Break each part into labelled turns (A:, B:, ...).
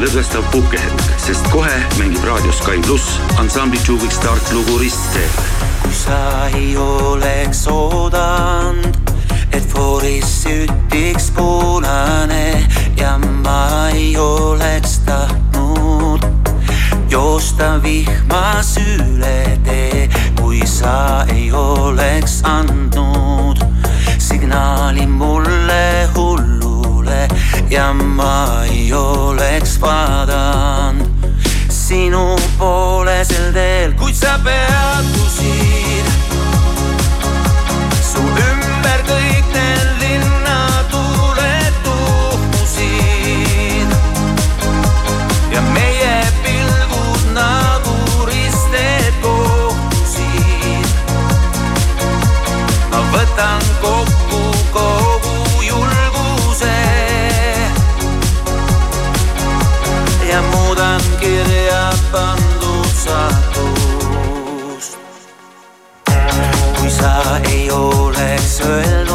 A: lõdvestav puhkehetk, sest kohe mängib raadios Sky pluss ansambli Juviks startlugu Ristteel.
B: kui sa ei oleks oodanud, et fooris sütiks punane ja ma ei oleks tahtnud joosta vihmas üle tee, kui sa ei oleks andnud signaali mulle ja ma ei oleks vaadanud sinu poole sel teel, kuid sa peatusid. su ümber kõik need linnatuled tuhmusid ja meie pilgud nagu risted kohtusid. ma võtan kokku ja muudan
C: kirjad pandud satust. kui sa
D: ei oleks öelnud.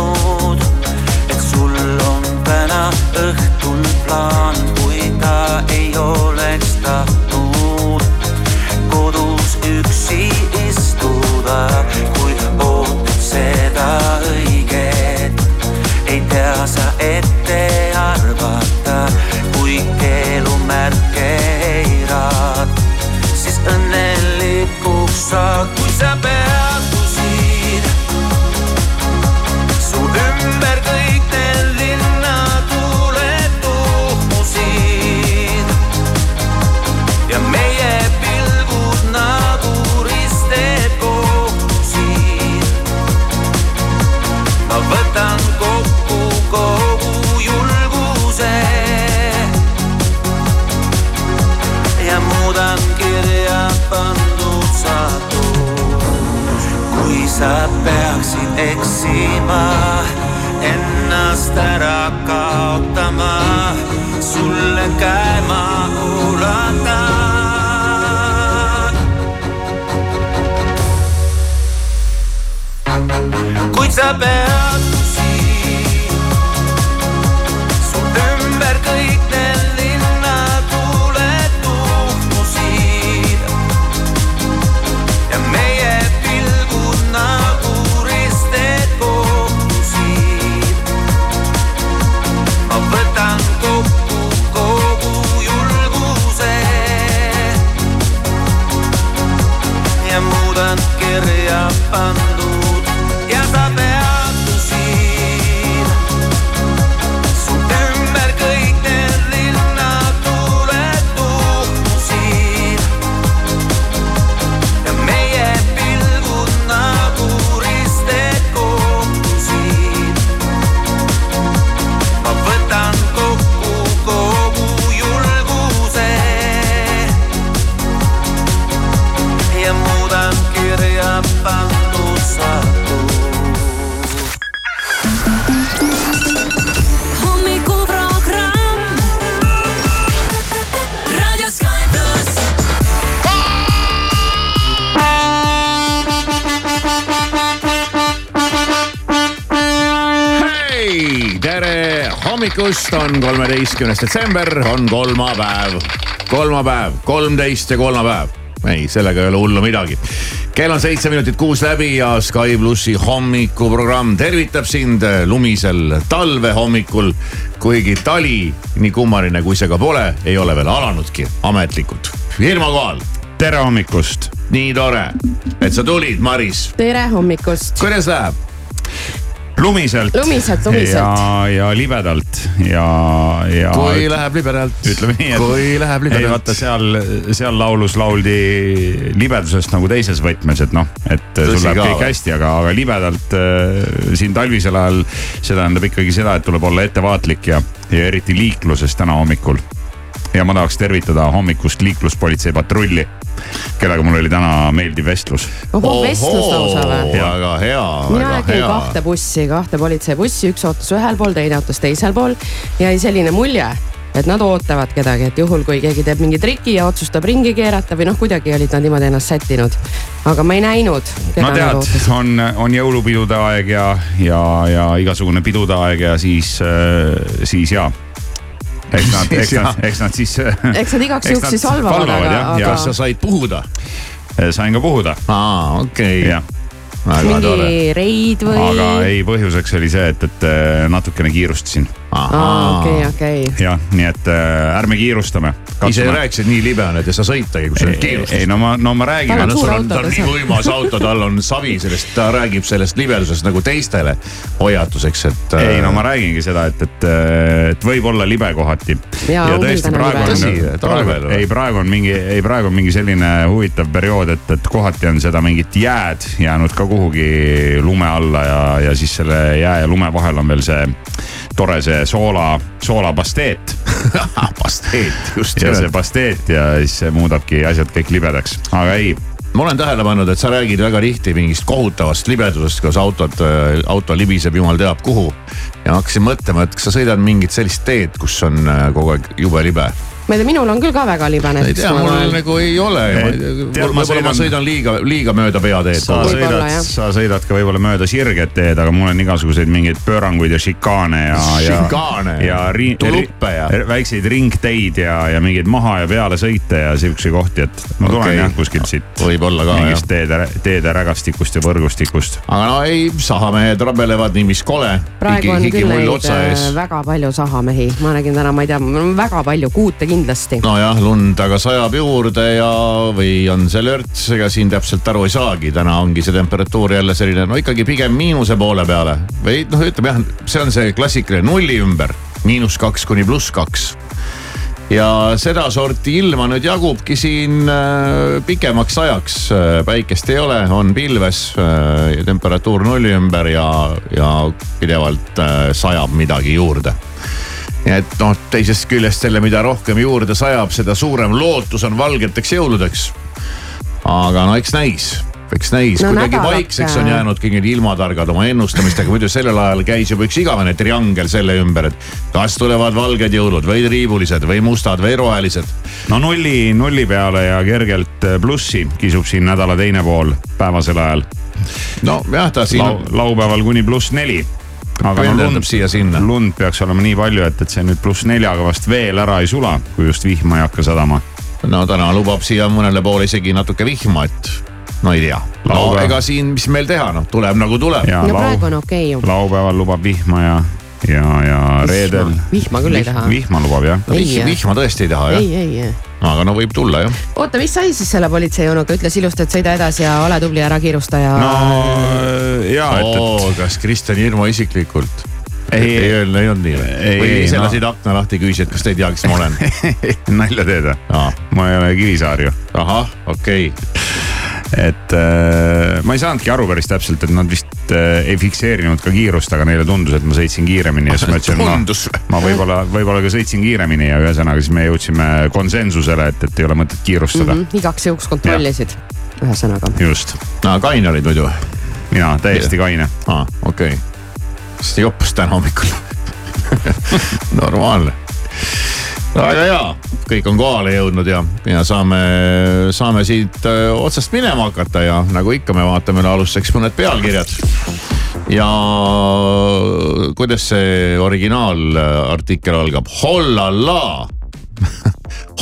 D: Kolmeteistkümnes detsember, on kolmapäev. kolmapäev, kolmteist ja kolmapäev. ei, sellega ei ole hullu midagi. kell on seitse minutit kuus läbi ja Sky plussi hommikuprogramm tervitab sind lumisel talvehommikul. kuigi tali, nii kummaline kui see ka pole, ei ole veel alanudki ametlikult. firma kohal,
E: tere hommikust.
D: nii tore, et sa tulid, Maris.
F: tere hommikust.
D: kuidas läheb?
E: lumiselt.
F: Lumiselt, lumiselt.
E: ja, ja libedalt ja, ja.
D: kui läheb libedalt.
E: ütleme nii, et.
D: kui läheb
E: ei
D: libedalt
E: vaata. seal, seal laulus lauldi libedusest nagu teises võtmes, et noh, et
D: Tõsi
E: sul läheb kõik
D: või?
E: hästi, aga, aga libedalt äh, siin talvisel ajal. see tähendab ikkagi seda, et tuleb olla ettevaatlik ja, ja eriti liikluses täna hommikul. Ja ma tahaks tervitada hommikust liikluspolitsei patrulli, kellega mul oli täna meeldiv vestlus.
F: vestlus lausa või?
D: väga hea,
F: mina
D: väga
F: nägin
D: hea.
F: kahte bussi, kahte politseibussi, üks ootas ühel pool, teine ootas teisel pool. jäi selline mulje, et nad ootavad kedagi, et juhul kui keegi teeb mingi triki ja otsustab ringi keerata või noh, kuidagi olid nad niimoodi ennast sättinud. aga ma ei näinud,
E: no
F: nad
E: tead, on, on jõulupidude aeg ja, ja, ja igasugune pidude aeg ja siis, siis ja. Eks nad, eks nad, eks nad siis.
F: eks nad igaks juhuks siis valvavad, aga, aga
D: kas sa said puhuda?
E: ja sain ka puhuda,
D: aa, okei okay.,
F: mingi reid või?
E: aga ei, põhjuseks oli see, et, et äh, natukene kiirustasin.
F: okei, okei.
E: jah, nii et äh, ärme kiirustame.
D: ise rääkisid nii libe on, et ei saa sõitagi, kui sul on
E: ei,
D: kiirustus.
E: no ma, no ma räägin
F: Tal on suur
D: on,
F: auto,
D: on
F: ta
D: nii võimas auto, tal on savi sellest, ta räägib sellest libedusest nagu teistele hoiatuseks, et. äh,
E: ei no ma räägingi seda, et, et, et võib olla libe kohati. Ja
F: on
E: tõesti praegu on
D: või?
E: ei praegu on mingi, ei praegu on mingi selline huvitav periood, et, et kohati on seda mingit jääd jäänud ka kuhugi lume alla ja, ja siis selle jää ja lume vahel on veel see tore see soola, soolapasteet
D: pasteet, just
E: ja see pasteet ja siis see muudabki asjad kõik libedaks, aga ei.
D: Ma olen tähele pannud, et sa räägid väga tihti mingist kohutavast libedusest, kus autod, auto libiseb jumal teab kuhu. ja ma hakkasin mõtlema, et kas sa sõidad mingit sellist teed, kus on äh, kogu aeg jube libe
F: ma ei tea, minul on küll ka väga libe
D: ei tea, mul nagu ei ole. võib-olla ma
E: sõidan-
D: sõidan liiga, liiga mööda peateed
E: sa sõidad
F: jah.,
E: sa sõidad ka võib-olla mööda sirget teed, aga mul on igasuguseid mingeid pööranguid ja šikaane ja, ja.
D: Šikaane ja
E: ri-
D: tuluppe ja-
E: väikseid ringteid ja, ja mingeid maha ja peale sõite ja siukseid kohti, et ma tulen
D: Okei.
E: jah kuskilt siit.
D: Võib-olla ka,
E: mingist teede, teede rägastikust ja võrgustikust.
D: aga no ei, sahamehed rabelevad nii mis kole.
F: praegu on küll neid äh,. väga palju sahamehi, ma nägin täna, ma ei tea, väga palju, kuute kindlasti.
D: nojah, lund aga sajab juurde ja, või on see lörts, ega siin täpselt aru ei saagi, täna ongi see temperatuur jälle selline, no ikkagi pigem miinuse poole peale. Või noh, ütleme jah, see on see klassikaline nulli ümber, miinus kaks kuni pluss kaks. Ja sedasorti ilma nüüd jagubki siin äh, pikemaks ajaks, päikest ei ole, on pilves äh,, temperatuur nulli ümber ja, ja pidevalt äh, sajab midagi juurde ja et noh, teisest küljest selle, mida rohkem juurde sajab, seda suurem lootus on valgeteks jõuludeks. aga no eks näis, eks näis
F: No
D: kuidagi vaikseks on jäänud kõik need ilmatargad oma ennustamistega, muidu sellel ajal käis juba üks igavene triangel selle ümber, et kas tulevad valged jõulud või triibulised või mustad või rohelised.
E: no nulli, nulli peale ja kergelt plussi kisub siin nädala teine pool päevasel ajal.
D: nojah, ta siin
E: Lau, laupäeval kuni pluss neli. Aga no lund,
D: siia-sinna.
E: lund peaks olema nii palju, et, et see nüüd pluss neljaga vast veel ära ei sula, kui just vihma ei hakka sadama.
D: no täna lubab siia mõnele poole isegi natuke vihma, et no ei tea. no ega siin, mis meil teha, noh tuleb nagu tuleb.
E: ja
F: no praegu on okei ju.
E: laupäeval lubab vihma ja, ja, ja reedel.
F: vihma küll ei taha.
E: vihma lubab jah.
F: Ei,
D: vihma, tõesti ei taha jah
F: ei, ei, ei.
D: aga no võib tulla jah.
F: oota, mis sai siis selle politseijunuga, ütles ilusti, et sõida edasi ja ole tubli, ära kiirusta ja
E: no ja, et,
D: oo, kas Kristjan Hirmu isiklikult?
E: Ei,
D: ei, ei öelnud, ei olnud nii või või ise
E: no.
D: lasid akna lahti, küsisid, kas te ei tea, kes ma olen?
E: et nalja teed või? ma ei ole Kivisaar ju,
D: ahah, okei okay..
E: Et äh, ma ei saanudki aru päris täpselt, et nad vist äh, ei fikseerinud ka kiirust, aga neile tundus, et ma sõitsin kiiremini ja siis ma ütlesin, ma, ma võib-olla, võib-olla ka sõitsin kiiremini ja ühesõnaga siis me jõudsime konsensusele, et, et ei ole mõtet kiirustada
F: mm
E: mm.
F: -hmm, igaks juhuks kontrollisid. ühesõnaga.
E: just,
D: no kaine olid muidu?
E: mina täiesti kaine.
D: aa, okei okay.. kas te joppus täna hommikul? normaalne. Väga hea, kõik on kohale jõudnud ja, ja saame, saame siit öö, otsast minema hakata ja nagu ikka, me vaatame alustuseks mõned pealkirjad. ja kuidas see originaalartikkel algab? hollallaa,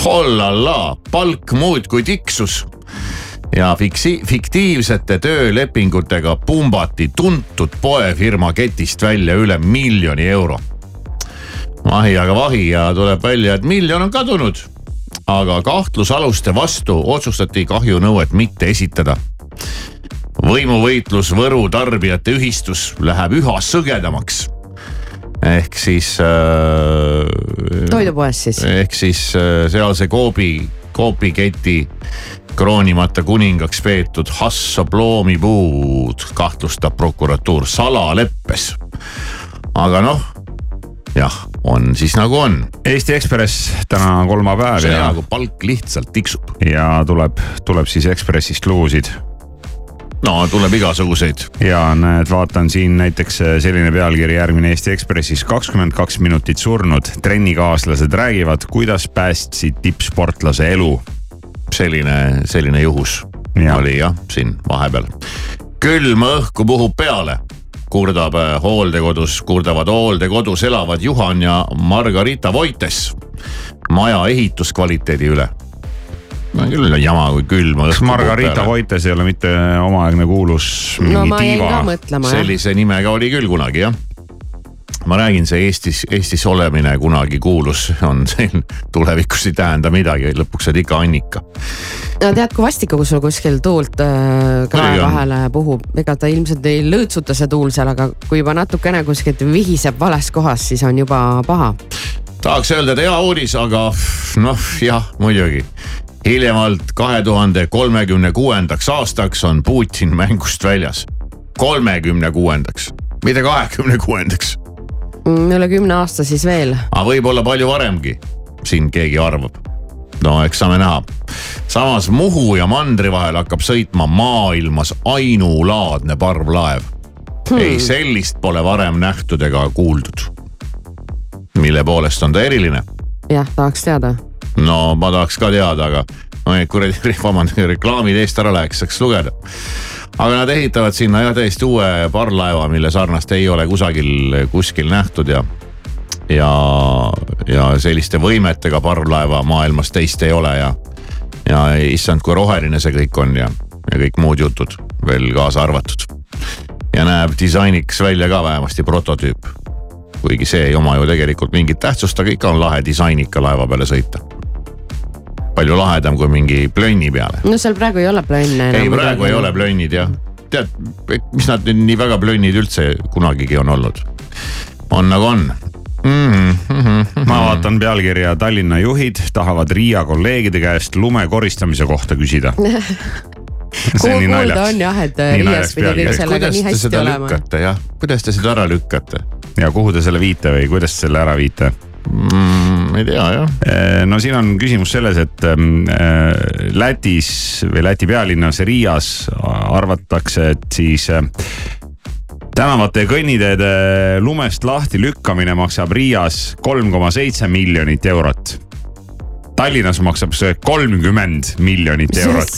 D: hollallaa, palk muudkui tiksus ja fiksi-, fiktiivsete töölepingutega pumbati tuntud poefirma ketist välja üle miljoni euro. Vahi aga vahi ja tuleb välja, et miljon on kadunud. aga kahtlusaluste vastu otsustati kahjunõuet mitte esitada. võimuvõitlus Võru tarbijate ühistus läheb üha sõgedamaks. ehk siis äh,
F: toidupoes siis.
D: ehk siis äh, sealse Coopi, Coopi keti kroonimata kuningaks peetud Hassoploomipuud kahtlustab prokuratuur salaleppes. aga noh, jah, on siis nagu on.
E: Eesti Ekspress täna kolmapäev
D: see on hea,
E: ja,
D: kui palk lihtsalt tiksub.
E: ja tuleb, tuleb siis Ekspressist lugusid
D: no tuleb igasuguseid.
E: ja näed, vaatan siin näiteks äh, selline pealkiri järgmine Eesti Ekspressis, kakskümmend kaks minutit surnud, trennikaaslased räägivad, kuidas päästsid tippsportlase elu
D: selline, selline juhus
E: ja.
D: oli jah, siin vahepeal. külma õhku puhub peale, kurdab äh, hooldekodus, kurdavad hooldekodus elavad Juhan ja Margarita Voites maja ehituskvaliteedi üle. no küll on jama, kui külma
E: kas
D: õhku
E: Margarita. Voites ei ole mitte omaaegne kuulus
F: no ma jäin ka mõtlema jah.
D: sellise nimega oli küll kunagi jah ma räägin, see Eestis, Eestis olemine kunagi kuulus on siin tulevikus ei tähenda midagi, lõpuks oled ikka Annika.
F: no tead, kui vastik, kui sul kuskil tuult äh, krae vahele puhub, ega ta ilmselt ei lõõtsuta see tuul seal, aga kui juba natukene kuskilt vihiseb vales kohas, siis on juba paha.
D: tahaks öelda, et hea uudis, aga noh, jah, muidugi. hiljemalt kahe tuhande kolmekümne kuuendaks aastaks on Putin mängust väljas. kolmekümne kuuendaks, mitte kahekümne kuuendaks,
F: üle kümne aasta siis veel.
D: aga võib-olla palju varemgi, siin keegi arvab. no eks saame näha. samas Muhu ja mandri vahel hakkab sõitma maailmas ainulaadne parvlaev hmm.. ei, sellist pole varem nähtud ega kuuldud. mille poolest on ta eriline
F: jah, tahaks teada.
D: no ma tahaks ka teada, aga no kuradi, vabandust, reklaamid eest ära läheks, saaks lugeda. Aga nad ehitavad sinna jah täiesti uue parvlaeva, mille sarnast ei ole kusagil, kuskil nähtud ja, ja, ja selliste võimetega parvlaeva maailmas teist ei ole ja, ja issand, kui roheline see kõik on ja, ja kõik muud jutud veel kaasa arvatud. ja näeb disainiks välja ka vähemasti prototüüp. kuigi see ei oma ju tegelikult mingit tähtsust, aga ikka on lahe disainika laeva peale sõita palju lahedam kui mingi plönni peale.
F: no seal praegu ei ole plönne enam.
D: ei, praegu ei ole plönnid jah. tead, mis nad nüüd nii väga plönnid üldse kunagigi on olnud? on nagu on mm. -hmm.
E: ma vaatan pealkirja Tallinna juhid tahavad Riia kolleegide käest lume koristamise kohta küsida. nii
F: kuulda on. jah, et
E: Nii
F: Riias pidi kõik sellega
D: kuidas
F: nii
D: te
F: hästi
D: seda
F: olema.
D: lükkate jah, kuidas te seda ära lükkate?
E: ja kuhu te selle viite või kuidas selle ära viite?
D: mm,? ei tea jah.
E: no siin on küsimus selles, et ähm, äh, Lätis või Läti pealinnas Riias arvatakse, et siis äh, tänavate ja kõnniteede lumest lahti lükkamine maksab Riias kolm koma seitse miljonit eurot. Tallinnas maksab see kolmkümmend miljonit eurot.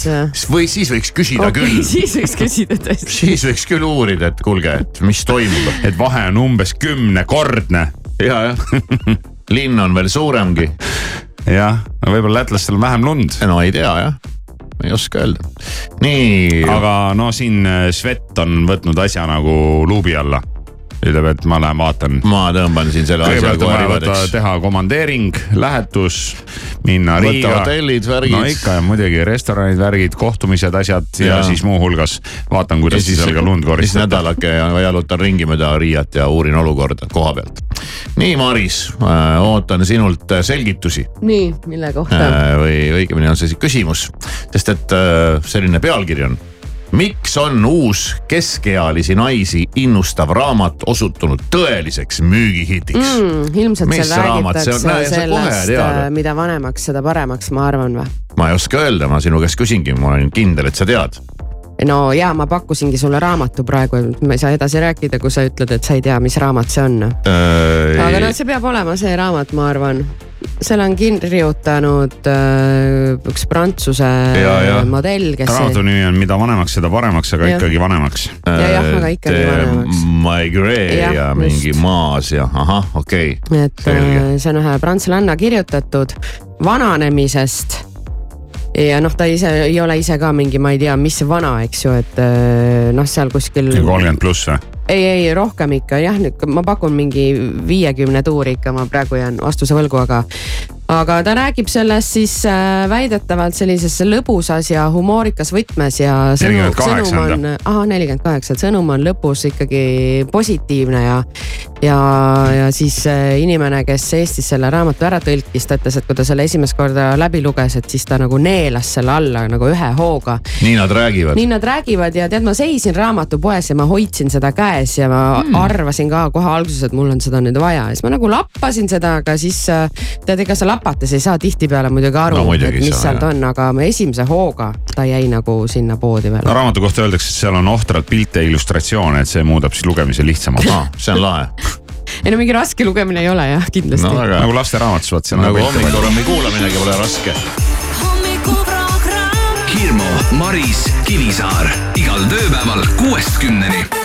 D: või siis võiks küsida
F: okei,
D: küll,
F: siis võiks küsida tõesti.
D: siis võiks küll uurida, et kuulge, et mis toimub.
E: et vahe on umbes kümnekordne.
D: ja, jah, linn on veel suuremgi.
E: jah, võib-olla lätlastel on vähem lund.
D: no ei tea jah, ei oska öelda. nii,
E: aga no siin äh, Svet on võtnud asja nagu luubi alla. ütleb, et ma lähen vaatan
D: ma tõmban siin selle asja kohe ribadeks.
E: teha komandeering, lähetus, minna
D: võtta
E: Riiga.
D: hotellid, värgid.
E: no ikka ja muidugi restoranid, värgid, kohtumised, asjad ja,
D: Ja.
E: siis muuhulgas vaatan, kuidas
D: siis
E: seal ka lund
D: siis
E: koristada.
D: nädalake ja jalutan ringi mööda Riiat ja uurin olukorda koha pealt. nii, Maris, ootan sinult äh, selgitusi
F: nii, mille kohta?
D: äh, või õigemini on see siis küsimus, sest et äh, selline pealkiri on. Miks on uus keskealisi naisi innustav raamat osutunud tõeliseks müügihitiks mm.?
F: ilmselt
D: Mis
F: seal
D: raamat see on?
F: räägitakse sellest
D: tead.,
F: mida vanemaks, seda paremaks, ma arvan või?
D: ma ei oska öelda, ma sinu käest küsingi, ma olen kindel, et sa tead.
F: no ja ma pakkusingi sulle raamatu praegu, ma ei saa edasi rääkida, kui sa ütled, et sa ei tea, mis raamat see on. aga no see peab olema see raamat, ma arvan. Selle on kirjutanud äh, üks prantsuse
D: Ja, ja.
F: modell, kes.
E: raamatu nimi on Mida vanemaks, seda paremaks, aga
F: Jah.
E: ikkagi vanemaks.
F: Ja jah, aga ikkagi vanemaks.
D: Migree
F: Jah,
D: ja mingi
F: just.
D: maas ja ahah, okei okay..
F: et
D: Selge.
F: äh, see on ühe prantslanna kirjutatud vananemisest. ja noh, ta ise ei ole ise ka mingi, ma ei tea, mis vana, eks ju, et äh, noh, seal kuskil.
E: kolmkümmend pluss või?
F: ei, ei rohkem ikka. Jah, ma pakun mingi viiekümne tuuri ikka, ma praegu jään vastuse võlgu, aga aga ta räägib sellest siis äh, väidetavalt sellises lõbusas ja humoorikas võtmes ja sõnum,
E: 48
F: sõnum
E: on
F: ahah nelikümmend kaheksa, et sõnum on lõpus ikkagi positiivne ja ja, ja siis äh, inimene, kes Eestis selle raamatu ära tõlkis, ta ütles, et kui ta selle esimest korda läbi luges, et siis ta nagu neelas selle alla nagu ühe hooga.
D: Nii nad räägivad.
F: nii nad räägivad ja tead, ma seisin raamatupoes ja ma hoidsin seda käes ja ma mm. arvasin ka kohe alguses, et mul on seda nüüd vaja ja siis ma nagu lappasin seda, aga siis äh, tead, ega sa lapates ei saa tihtipeale muidugi aru
D: No
F: no,, et
D: ei
F: mis sealt on, aga esimese hooga ta jäi nagu sinna poodi
E: no
F: veel.
E: raamatu kohta öeldakse, et seal on ohtralt pilte ja illustratsioone, et see muudab siis lugemise lihtsamaks.
D: Ah, see on lahe,
F: ei no mingi raske lugemine ei ole jah, kindlasti
D: no
F: no,.
D: väga
E: nagu lasteraamatus, vaat seal on
D: nagu hommikurammi kuulaminegi pole raske.
G: hommikuprogramm
H: Hirmu, Maris, Kivisaar igal tööpäeval kuuest kümneni.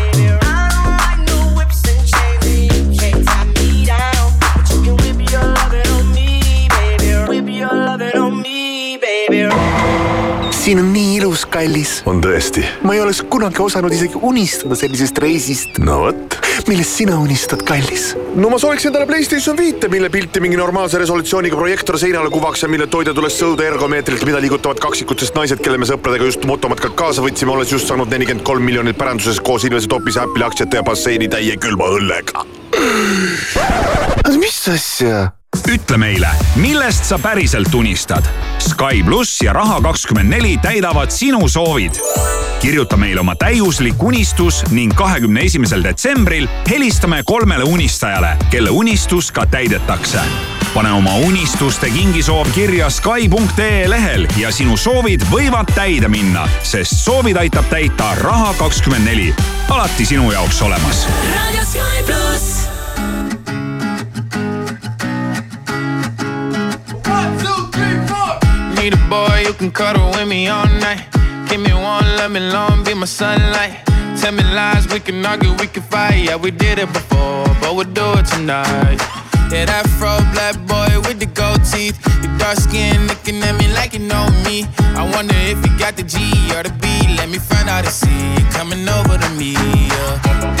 I: Siin on nii ilus, kallis.
J: on tõesti?
I: ma ei oleks kunagi osanud isegi unistada sellisest reisist.
J: no vot.
I: millest sina unistad, kallis?
J: no ma sooviks endale Playstation viite, mille pilti mingi normaalse resolutsiooniga projektor seinale kuvaks ja mille toidetules sõuda ergomeetrilt, mida liigutavad kaksikutest naised, kelle me sõpradega just motomatkalt kaasa võtsime, olles just saanud nelikümmend kolm miljonit päranduses koos Ilvese Topise Apple'i aktsiate ja basseini täie külma õllega.
I: mis asja?
E: Ütle meile, millest sa päriselt unistad. Sky pluss ja Raha kakskümmend neli täidavad sinu soovid. kirjuta meile oma täiuslik unistus ning kahekümne esimesel detsembril helistame kolmele unistajale, kelle unistus ka täidetakse. pane oma unistuste kingisoov kirja Sky.ee lehel ja sinu soovid võivad täide minna, sest soovid aitab täita Raha kakskümmend neli. alati sinu jaoks olemas.
G: raadio Sky pluss.
K: Can cuddle with me all night. Give me one, let me long, be my sunlight. Tell me lies, we can argue, we can fight. Yeah, we did it before, but we'll do it tonight. Yeah, that fro black boy with the gold teeth. Your dark skin looking at me like you know me. I wonder if you got the G or the B. Let me find out and see you coming over to me. Yeah.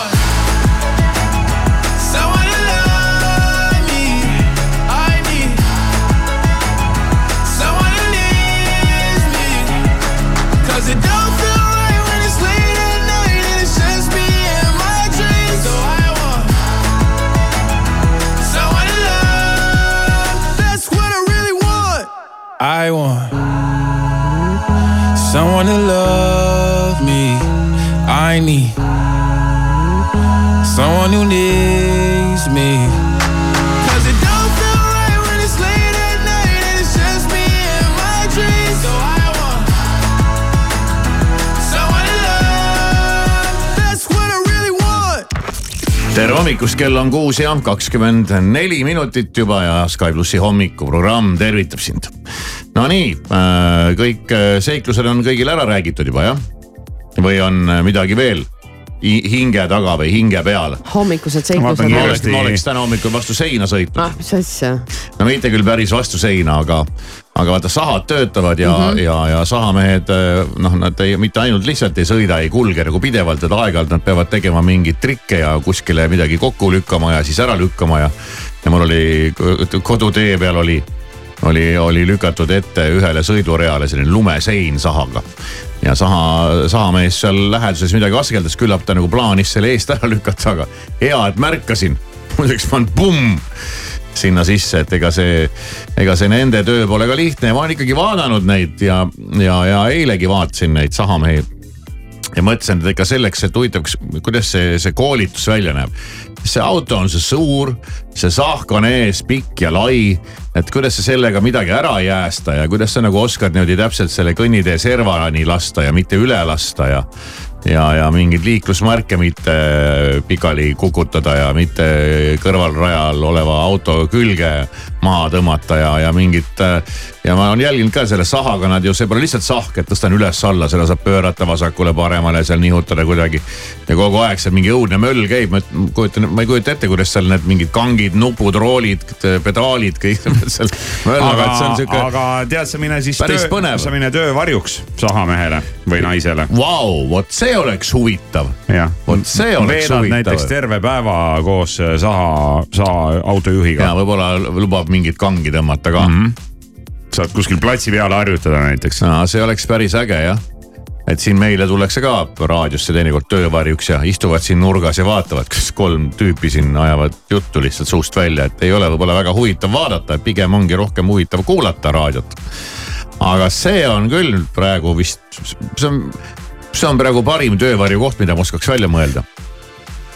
K: to love me. I need someone who needs me.
D: tere hommikust, kell on kuus ja kakskümmend neli minutit juba ja Sky plussi hommikuprogramm tervitab sind. Nonii, kõik äh, seiklused on kõigil ära räägitud juba jah? või on äh, midagi veel hi- hinge taga või hinge peal?
F: hommikused
D: ma
F: seiklused.
D: oleks, ma oleks täna hommikul vastu seina sõitnud.
F: ah, mis asja?
D: no mitte küll päris vastu seina, aga, aga vaata sahad töötavad ja mm. -hmm. ja, ja sahamehed noh, nad ei, mitte ainult lihtsalt ei sõida, ei kulge nagu pidevalt, et aeg-ajalt nad peavad tegema mingeid trikke ja kuskile midagi kokku lükkama ja siis ära lükkama ja. ja mul oli kodutee peal oli, oli, oli lükatud ette ühele sõidureale selline lumesein sahaga. ja saha, sahamees seal läheduses midagi askeldas, küllap ta nagu plaanis selle eest ära lükata, aga hea, et märkasin. muideks pannud pumm sinna sisse, et ega see, ega see nende töö pole ka lihtne ja ma olen ikkagi vaadanud neid ja, ja, ja eilegi vaatasin neid sahamehi. ja mõtlesin, et ikka selleks, et huvitav, kuidas see, see koolitus välja näeb. See auto on see suur, see sahk on ees pikk ja lai, et kuidas sa sellega midagi ära ei jäästa ja kuidas sa nagu oskad niimoodi täpselt selle kõnnitee servani lasta ja mitte üle lasta ja ja, ja mingeid liiklusmärke mitte pikali kukutada ja mitte kõrvalrajal oleva auto külge maha tõmmata ja, ja mingit. ja ma olen jälginud ka selle sahaga nad ju, see pole lihtsalt sahk, et tõstan üles-alla, seda saab pöörata vasakule-paremale, seal nihutada kuidagi. ja kogu aeg seal mingi õudne möll käib, ma kujutan, ma ei kujuta ette, kuidas seal need mingid kangid, nupud, roolid, pedaalid, kõik seal möllavad, et see on sihuke.
E: aga tead sa mine siis
D: Päris
E: töö sa mine töövarjuks sahamehele või naisele.
D: Vau, vot see oleks huvitav. vot see oleks
E: veedad
D: huvitav.
E: näiteks terve päeva koos äh, saha, saha autojuhiga
D: ja. võib-olla lubab mingit kangi tõmmata ka mm. -hmm.
E: saad kuskil platsi peal harjutada näiteks.
D: no see oleks päris äge jah et siin meile tullakse ka raadiosse teinekord töövarjuks ja istuvad siin nurgas ja vaatavad, kas kolm tüüpi siin ajavad juttu lihtsalt suust välja, et ei ole võib-olla väga huvitav vaadata, et pigem ongi rohkem huvitav kuulata raadiot. aga see on küll praegu vist, see on, see on praegu parim töövarjukoht, mida ma oskaks välja mõelda.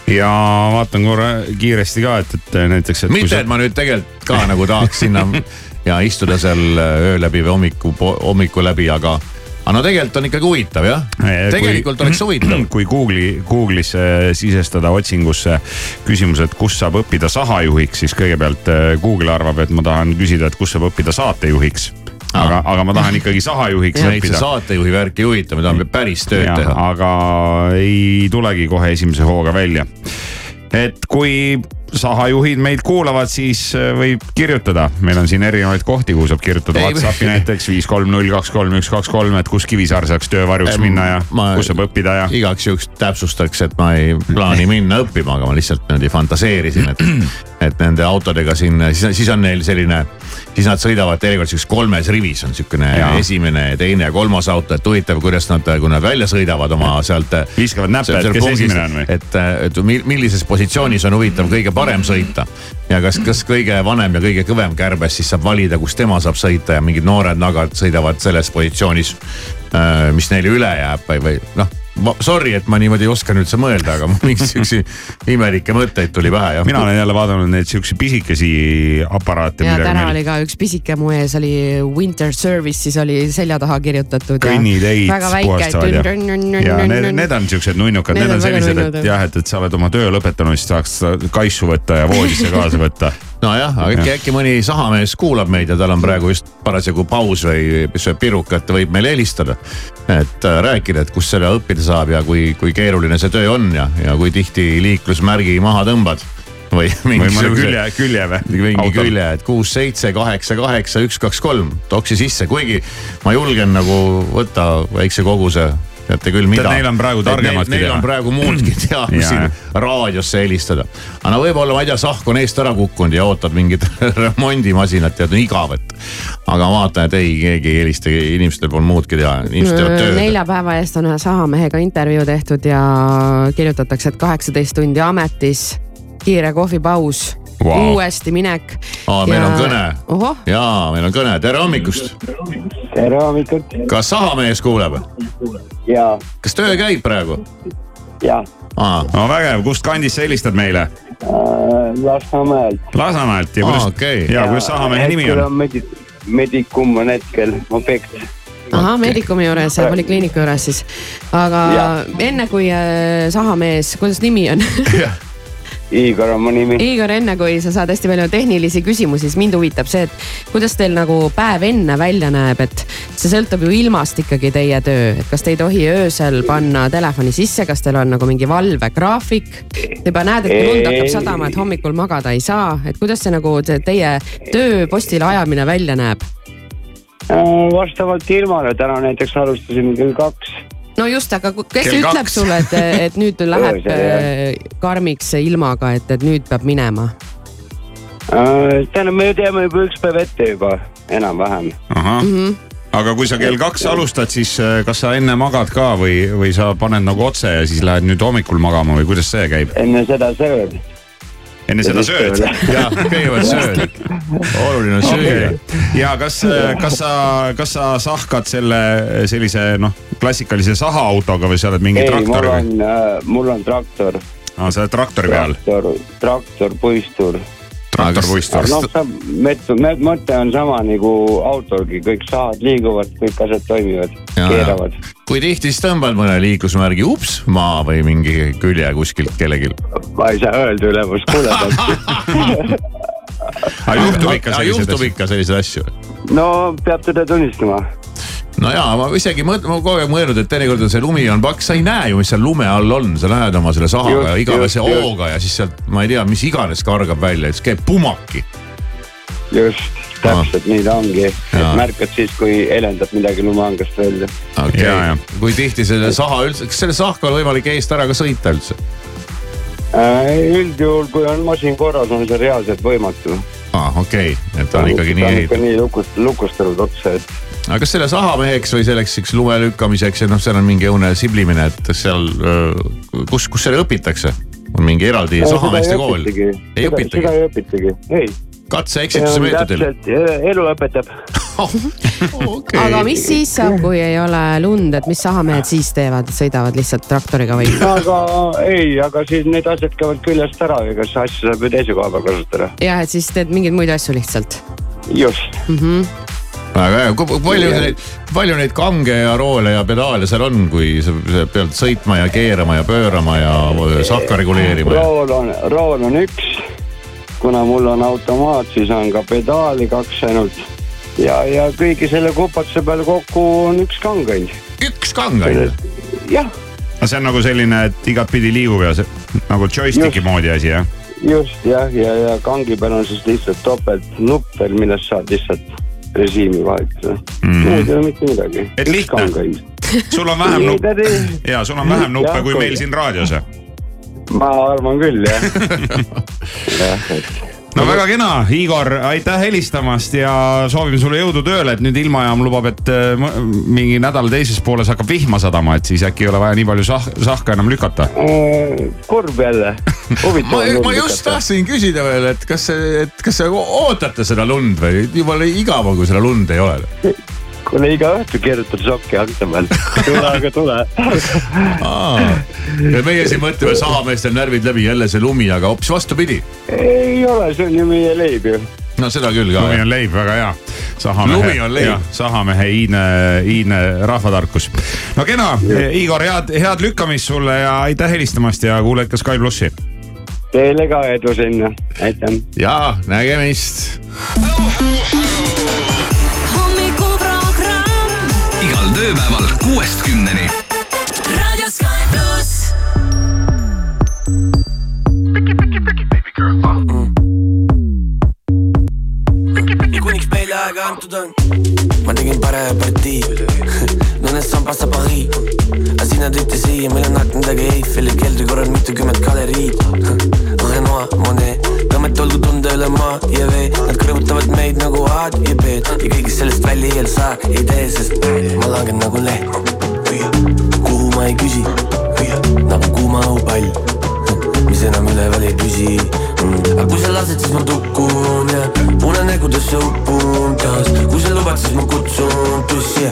E: Ja vaatan korra kiiresti ka, et, et näiteks,
D: mitte, et ma nüüd tegelikult ka nagu tahaks sinna ja istuda seal öö läbi või hommiku, hommiku läbi, aga, aga no tegelikult on ikkagi huvitav jah. tegelikult oleks huvitav.
E: kui Google'i, Google'isse sisestada otsingusse küsimus, et kus saab õppida sahajuhiks, siis kõigepealt äh, Google arvab, et ma tahan küsida, et kus saab õppida saatejuhiks. aga, aga ma tahan ikkagi sahajuhiks õppida.
D: saatejuhi värk ei huvita, me tahame päris tööd
E: Jah,
D: teha.
E: aga ei tulegi kohe esimese hooga välja. et kui sahajuhid meid kuulavad, siis äh, võib kirjutada, meil on siin erinevaid kohti, kuhu saab kirjutada Whatsappi näiteks viis, kolm, null, kaks, kolm, üks, kaks, kolm, et kus Kivisaar saaks töövarjuks minna ja
D: ma-
E: kus saab õppida ja.
D: igaks juhuks täpsustaks, et ma ei plaani minna õppima, aga ma lihtsalt niimoodi fantaseerisin, et, et nende autodega siin, siis, siis on neil selline, siis nad sõidavad teinekord siukses kolmes rivis on siukene esimene, teine ja kolmas auto, et huvitav, kuidas nad, kui nad välja sõidavad oma sealt.
E: Viskavad näppe, et kes esimene on või?
D: et, et mi- millises positsioonis on huvitav kõige parem sõita ja kas, kas kõige vanem ja kõige kõvem kärbes siis saab valida, kus tema saab sõita ja mingid noored nagad sõidavad selles positsioonis, mis neile üle jääb või, või noh. Sorry, et ma niimoodi ei oska üldse mõelda, aga mingeid siukseid imelikke mõtteid tuli pähe jah.
E: mina olen jälle vaadanud neid siukseid pisikesi aparaate.
F: ja täna oli ka üks pisike mu ees oli winter service, siis oli selja taha kirjutatud.
E: kõnniteid puhastavad ja, ja need, need
F: on.
E: siuksed nunnukad,
F: Need on
E: sellised, et jah, et, et sa oled oma töö lõpetanud, siis tahaks kaisu võtta ja voodisse kaasa võtta.
D: nojah, aga äkki, äkki mõni sahamees kuulab meid ja tal on praegu just parasjagu paus või sööb pirukat, võib meile helistada. et äh, rääkida, et kus seda õppida saab ja kui, kui keeruline see töö on ja, ja kui tihti liiklusmärgi maha tõmbad. või mingisuguse
E: külje, külje või?
D: mingi külje, et kuus, seitse, kaheksa, kaheksa, üks, kaks, kolm, toksi sisse, kuigi ma julgen nagu võtta väikse koguse, teate küll mida.
E: Neil on praegu targemadki
D: Neil
E: teha.
D: on praegu muudki teha
E: Jaa,
D: siin
E: jah.
D: raadiosse helistada. aga no võib-olla, ma ei tea, sahk on eest ära kukkunud ja ootad mingit remondimasinat ja on igav, et. aga vaatan, et ei, keegi ei helista, inimestel pole muudki teha, inimesed teevad tööd.
F: neljapäeva eest on ühe sahamehega intervjuu tehtud ja kirjutatakse, et kaheksateist tundi ametis, kiire kohvipaus
D: Vau.
F: uuesti minek.
D: aa, meil on kõne. jaa, meil on kõne, tere hommikust.
L: tere hommikut.
D: kas sahamees kuuleb?
L: ja,
D: kas töö käib praegu?
L: ja
D: aa,
E: no vägev, kust kandist sa helistad meile?
L: äh, Lasnamäelt.
E: Lasnamäelt ja kuidas
D: Aa, okei.
E: ja kuidas sahamehe nimi on?
L: on medi-, Medicum on hetkel objekt.
F: ahah, Medicumi juures, polikliiniku juures siis. aga
L: Jah.
F: enne kui äh, sahamees, kuidas nimi on?
L: Igor on mu nimi.
F: Igor, enne kui sa saad hästi palju tehnilisi küsimusi, siis mind huvitab see, et kuidas teil nagu päev enne välja näeb, et see sõltub ju ilmast ikkagi teie töö, et kas te ei tohi öösel panna telefoni sisse, kas teil on nagu mingi valvegraafik? Te juba näed, et lund hakkab sadama, et hommikul magada ei saa, et kuidas see nagu see teie tööpostile ajamine välja näeb?
L: Äh, vastavalt ilmale, täna näiteks alustasime kell kaks.
F: No just, aga kes
L: Kell
F: ütleb
L: kaks.
F: sulle, et, et nüüd läheb äh, karmiks ilmaga, et, et nüüd peab minema?
L: Äh, tähendab, me ju teame juba üks päev ette juba, enam-vähem.
E: ahah, aga kui sa kell kaks alustad, siis äh, kas sa enne magad ka või, või sa paned nagu otse ja siis lähed nüüd hommikul magama või kuidas see käib?
L: enne seda sööd.
E: Enne seda sööd?
D: jah, kõigepealt sööd. oluline on süüa.
E: ja kas, kas sa, kas sa sahkad selle sellise noh, klassikalise sahaautoga või sa oled mingi
L: ei,
E: traktor või?
L: on äh,, mul on traktor.
E: aa, sa oled traktori peal,
L: traktor, traktor, puistur.
E: traktorpuistur.
L: noh, sa, mõte on sama nagu autolgi, kõik sahad liiguvad, kõik asjad toimivad, keeravad.
D: kui tihti siis tõmbad mõne liiklusmärgi ups maa või mingi külje kuskilt kellelgi?
L: ma ei saa öelda ülemus, kuule.
E: aga juhtub ikka
D: Aga juhtub ikka selliseid asju?
L: no peab tõde tunnistama
D: no jaa, ma isegi mõt-, ma kogu aeg mõelnud, et teinekord on see lumi on paks, sa ei näe ju, mis seal lume all on, sa lähed oma selle sahaga ja igavese hooga ja siis sealt, ma ei tea, mis iganes kargab välja, siis käib pumaki.
L: just, täpselt nii ta ongi, et märkad siis, kui helendab midagi lumeangast välja.
D: okei okay., kui tihti selle saha üldse, kas selle sahka on võimalik eest ära ka sõita üldse?
L: Äh, üldjuhul, kui on masin korras, on see reaalselt võimatu.
D: aa, okei okay., et ta on ikkagi nii
L: ta on ikka nii lukust, lukustatud otsa, et
D: aga kas selle sahameheks või selleks siukse lume lükkamiseks ja noh, seal on mingi õune siblimine, et seal, kus, kus selle õpitakse? on mingi eraldi
L: Äh,
D: sahameeste kool? ei
L: seda
D: õpitagi,
L: ei õpitagi, ei.
D: katse-eksituse meetodil.
L: elu õpetab.
D: okay.
F: aga mis siis saab, kui ei ole lund, et mis sahamehed siis teevad, sõidavad lihtsalt traktoriga või?
L: aga ei, aga siis need asjad käivad küljest ära, ega siis asju saab ju teise koha peal kasutada.
F: jah, et siis teed mingeid muid asju lihtsalt
L: just.
F: mm. -hmm.
D: Väga hea, kui palju neid, palju neid kange ja roole ja pedaale seal on, kui sa pead sõitma ja keerama ja pöörama ja sahka reguleerima ja
L: rool on, rool on üks. kuna mul on automaat, siis on ka pedaali kaks ainult. ja, ja kõigi selle kupatuse peale kokku on üks kang ainult.
D: üks kang ainult?
L: jah,
E: no see on nagu selline, et igatpidi liigub ja see nagu joystick'i moodi asi jah?
L: just jah, ja, ja kangi peal on siis lihtsalt topeltnupp veel, millest saad lihtsalt režiimi vahetada mm. Muud ei ole mitte midagi.
E: Et lihtne. sul on vähem nuppe, ja sul on vähem nuppe kui- meil siin raadios.
L: ma arvan küll jah. jah, et
E: no väga kena, Igor, aitäh helistamast ja soovime sulle jõudu tööle, et nüüd ilmajaam lubab, et äh, mingi nädala teises pooles hakkab vihma sadama, et siis äkki ei ole vaja nii palju sah-, sahka enam lükata.
L: äh, kurb jälle, huvitav
D: ma,
L: on
D: ma just
L: lükata.
D: tahtsin küsida veel, et kas, et kas te ootate seda lund või jumala igav on, kui seda lund ei ole?
L: Kuule iga õhtu keerutad sokki akna peal, tule aga tule.
D: ja meie siin mõtleme, sahameestel närvid läbi, jälle see lumi, aga hoopis vastupidi.
L: ei ole, see on ju meie leib ju.
D: no seda küll ka.
E: lumi on leib, väga hea.
D: Lumi on leib.
E: sahamehe iidne, iidne rahvatarkus. no kena, Igor, head, head lükkamist sulle ja aitäh helistamast ja kuule ikka Sky plussi.
L: Teile ka edu sinna, aitäh.
D: ja nägemist.
G: Hommikuprogramm
H: igal tööpäeval kuuest kümneni.
G: Raadio Sky pluss.
B: ja kuniks meile aega antud on, ma tegin parema partii. Nõnest sambast sa Pariis, aga sina tõite siia, meil on aknadega Eiffeli keldri korral mitukümmend galeriid. Renoir, Monet, Tammet olgu tunda üle maa ja vee, nad kõrvutavad meid nagu A-d ja B-d ja kõigest sellest välja ei saa, ei tee, sest ma langen nagu leht. kuhu ma ei küsi, nagu kuuma õhupall mis enam üleval ei püsi aga kui sa lased, siis ma tukun ja unenägudesse upun taas. kui sa lubad, siis ma kutsun tussi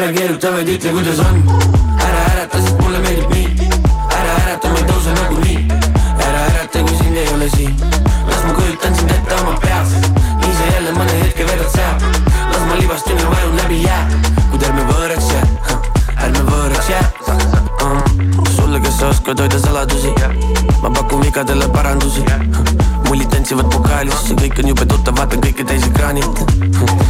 B: ära keeruta, vaid ütle, kuidas on. ära ärata, sest mulle meeldib nii. ära ärata, ma ei tõuse oskad hoida saladusi, ma pakun vigadele parandusi. mullid tantsivad pokaalis, see kõik on jube tuttav, vaatan kõike täis ekraanilt.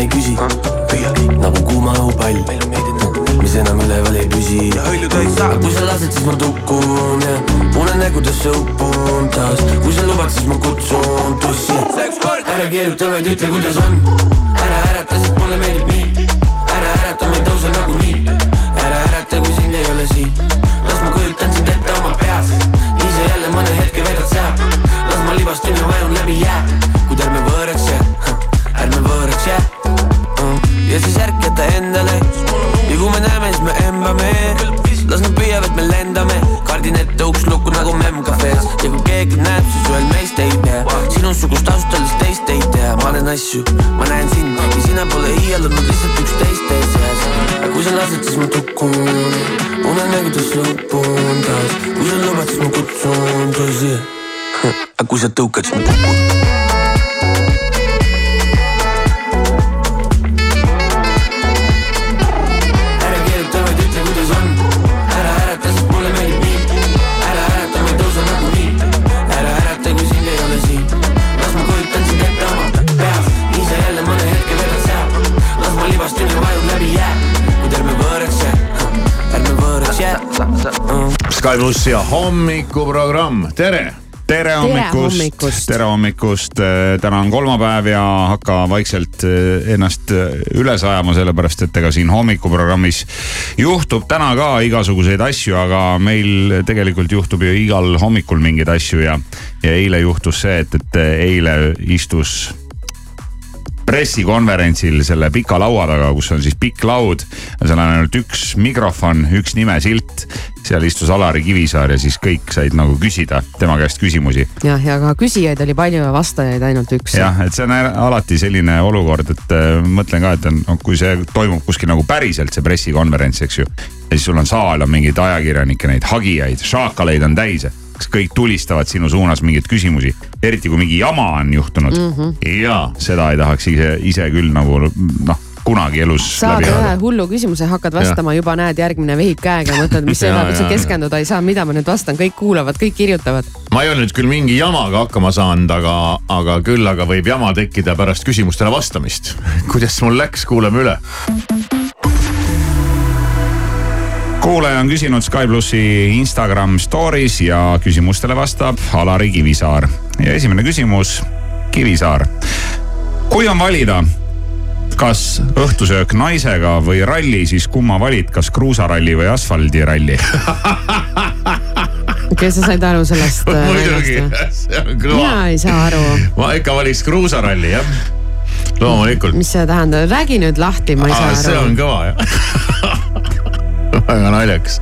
B: Ei küsi, nagu kuuma õhupall, mis enam üleval ei püsi. kui sa lased, siis ma tukun ja unenägudesse upun taas. kui sa lubad, siis ma kutsun tussi. ära keeruta, vaid ütle, kuidas on. ära ärata, sest mulle meeldib nii. ära ärata, ma ei tõuse nagunii. ära ärata, kui sind ei ole siin. las ma kujutan sind ette oma peas. sa jälle mõne hetke veedad seal. las ma libastun ja vajun läbi jää. vaata endale. Ja kui me näeme, siis me embame. Las nad püüavad, me lendame, kardin ette uks lukku nagu memm kafees ja kui keegi näeb, siis ühel meist ei tea, sinusugust taustalist teist ei tea, ma olen asju, ma näen sind. Ja sina pole iialanud lihtsalt üksteist teie seas. kui sa lased, siis ma tukun, unenägudes lõpun taas, kui sa lubad, siis ma kutsun tõsi. aga kui sa tõukad, siis ma kukun.
D: Sky pluss ja hommikuprogramm, tere!
E: Tere hommikust, tere hommikust, täna on kolmapäev ja hakka vaikselt eh, ennast eh, üles ajama, sellepärast et ega siin hommikuprogrammis juhtub täna ka igasuguseid asju, aga meil tegelikult juhtub ju igal hommikul mingeid asju ja, ja eile juhtus see, et, et eile istus pressikonverentsil selle pika laua taga, kus on siis pikk laud. seal on ainult üks mikrofon, üks nimesilt. seal istus Alari Kivisaar ja siis kõik said nagu küsida tema käest küsimusi.
F: jah, ja ka küsijaid oli palju ja vastajaid ainult üks.
E: jah, et see on alati selline olukord, et äh, mõtlen ka, et on, kui see toimub kuskil nagu päriselt see pressikonverents, eks ju. ja siis sul on saal on mingeid ajakirjanikke, neid hagijaid, šaakaleid on täis. Kas kõik tulistavad sinu suunas mingeid küsimusi, eriti kui mingi jama on juhtunud mm. -hmm. ja seda ei tahaks ise, ise küll nagu noh, kunagi elus
F: saad ühe hullu küsimuse, hakkad vastama, juba näed, järgmine vehib käega, mõtled, mis
D: Ja,
F: enam üldse
D: ja,
F: keskenduda ei saa, mida ma nüüd vastan, kõik kuulavad, kõik kirjutavad.
D: ma ei ole nüüd küll mingi jamaga hakkama saanud, aga, aga küll aga võib jama tekkida pärast küsimustele vastamist. kuidas mul läks, kuulame üle.
E: Kuulaja on küsinud Sky plussi Instagram story's ja küsimustele vastab Alari Kivisaar. ja esimene küsimus, Kivisaar. kui on valida, kas õhtusöök naisega või ralli, siis kumma valid, kas kruusaralli või asfaldiralli?
F: kas sa said aru sellest äh,
D: muidugi see on kõva
F: mina. ei saa aru,
D: ma ikka valiks kruusaralli jah, loomulikult.
F: mis see tähendab, räägi nüüd lahti, ma ei saa
D: see on
F: aru.
D: kõva jah. väga naljakas.